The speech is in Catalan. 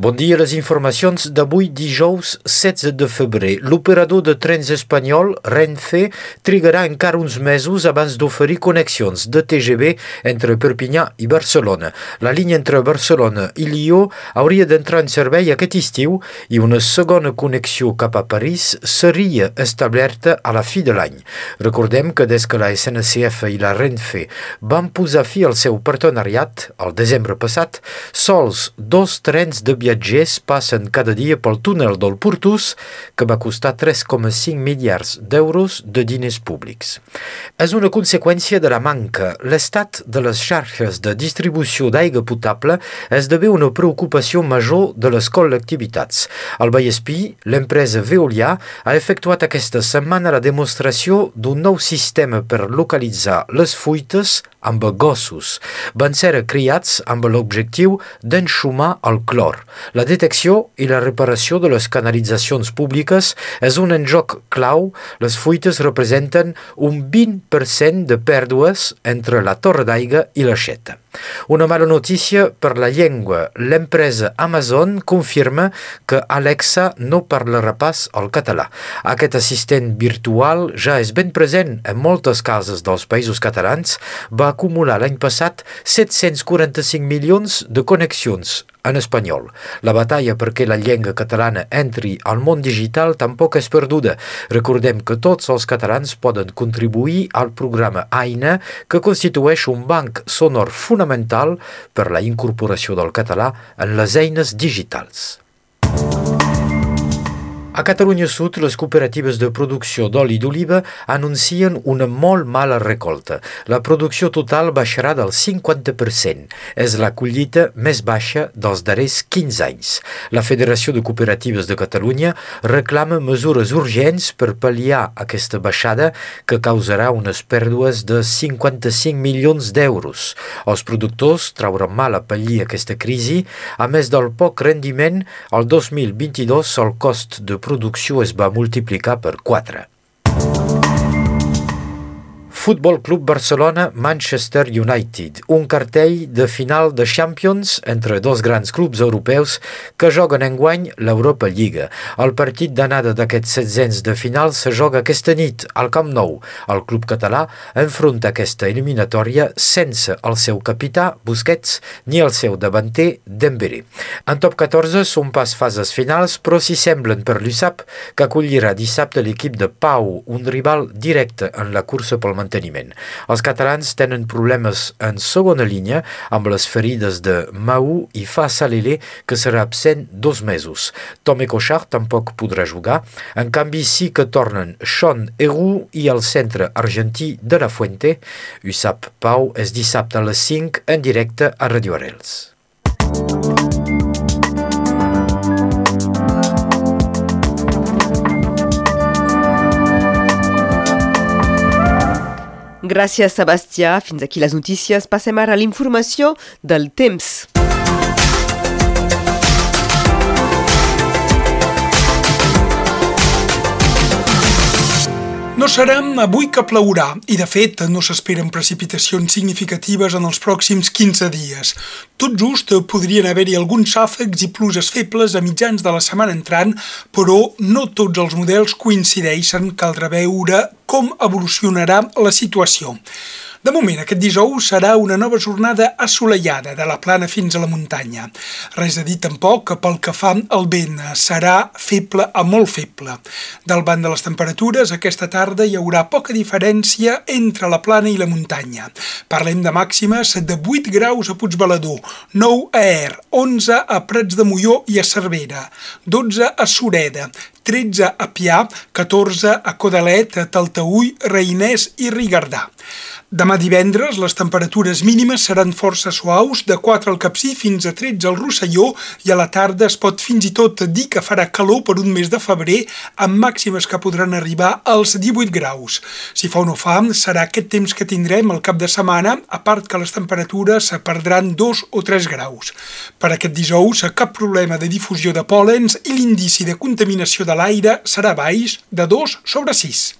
Bon dia, les informacions d'avui dijous 16 de febrer. L'operador de trens espanyol, Renfe, trigarà encara uns mesos abans d'oferir connexions de TGV entre Perpinyà i Barcelona. La línia entre Barcelona i Lió hauria d'entrar en servei aquest estiu i una segona connexió cap a París seria establerta a la fi de l'any. Recordem que des que la SNCF i la Renfe van posar fi al seu partenariat, el desembre passat, sols dos trens de viatge viatgers passen cada dia pel túnel del Portús, que va costar 3,5 miliards d'euros de diners públics. És una conseqüència de la manca. L'estat de les xarxes de distribució d'aigua potable esdevé una preocupació major de les col·lectivitats. Al Vallespí, l'empresa Veolia ha efectuat aquesta setmana la demostració d'un nou sistema per localitzar les fuites amb gossos. Van ser criats amb l'objectiu d'enxumar el clor. La detecció i la reparació de les canalitzacions públiques és un enjoc clau. Les fuites representen un 20% de pèrdues entre la torre d'aigua i l'aixeta. Una mala notícia per la llengua. L'empresa Amazon confirma que Alexa no parlarà pas el català. Aquest assistent virtual ja és ben present en moltes cases dels països catalans. Va acumular l'any passat 745 milions de connexions en espanyol. La batalla perquè la llengua catalana entri al món digital tampoc és perduda. Recordem que tots els catalans poden contribuir al programa AINA, que constitueix un banc sonor fonamental per la incorporació del català en les eines digitals. A Catalunya Sud, les cooperatives de producció d'oli d'oliva anuncien una molt mala recolta. La producció total baixarà del 50%. És la collita més baixa dels darrers 15 anys. La Federació de Cooperatives de Catalunya reclama mesures urgents per pal·liar aquesta baixada que causarà unes pèrdues de 55 milions d'euros. Els productors trauran mal a pallir aquesta crisi. A més del poc rendiment, el 2022 el cost de producció es va multiplicar per 4. Futbol Club Barcelona Manchester United, un cartell de final de Champions entre dos grans clubs europeus que joguen enguany l'Europa Lliga. El partit d'anada d'aquests setzents de final se joga aquesta nit al Camp Nou. El club català enfronta aquesta eliminatòria sense el seu capità Busquets ni el seu davanter Dembélé. En top 14 són pas fases finals, però s'hi semblen per l'USAP que acollirà dissabte l'equip de Pau, un rival directe en la cursa pel manteniment manteniment. Els catalans tenen problemes en segona línia amb les ferides de Mau i Fa Salele, que serà absent dos mesos. Tome Cochard tampoc podrà jugar. En canvi, sí que tornen Sean Heroux i el centre argentí de la Fuente. USAP Pau és dissabte a les 5 en directe a Radio Arrels. Gràcies, Sebastià. Fins aquí les notícies. Passem ara a l'informació del temps. Serà avui que plourà i, de fet, no s'esperen precipitacions significatives en els pròxims 15 dies. Tot just podrien haver-hi alguns xàfecs i pluges febles a mitjans de la setmana entrant, però no tots els models coincideixen. Caldrà veure com evolucionarà la situació. De moment, aquest dijous serà una nova jornada assolellada de la plana fins a la muntanya. Res a dir tampoc que pel que fa al vent serà feble a molt feble. Del banc de les temperatures, aquesta tarda hi haurà poca diferència entre la plana i la muntanya. Parlem de màximes de 8 graus a Puigbalador, 9 a Er, 11 a Prats de Molló i a Cervera, 12 a Sureda, 13 a Pià, 14 a Codalet, a Taltaúll, Reinès i Rigardà. Demà divendres les temperatures mínimes seran força suaus, de 4 al Capcí fins a 13 al Rosselló i a la tarda es pot fins i tot dir que farà calor per un mes de febrer amb màximes que podran arribar als 18 graus. Si fa o no fa, serà aquest temps que tindrem el cap de setmana, a part que les temperatures perdran 2 o 3 graus. Per aquest dijous, cap problema de difusió de pòlens i l'indici de contaminació de l'aire serà baix de 2 sobre 6.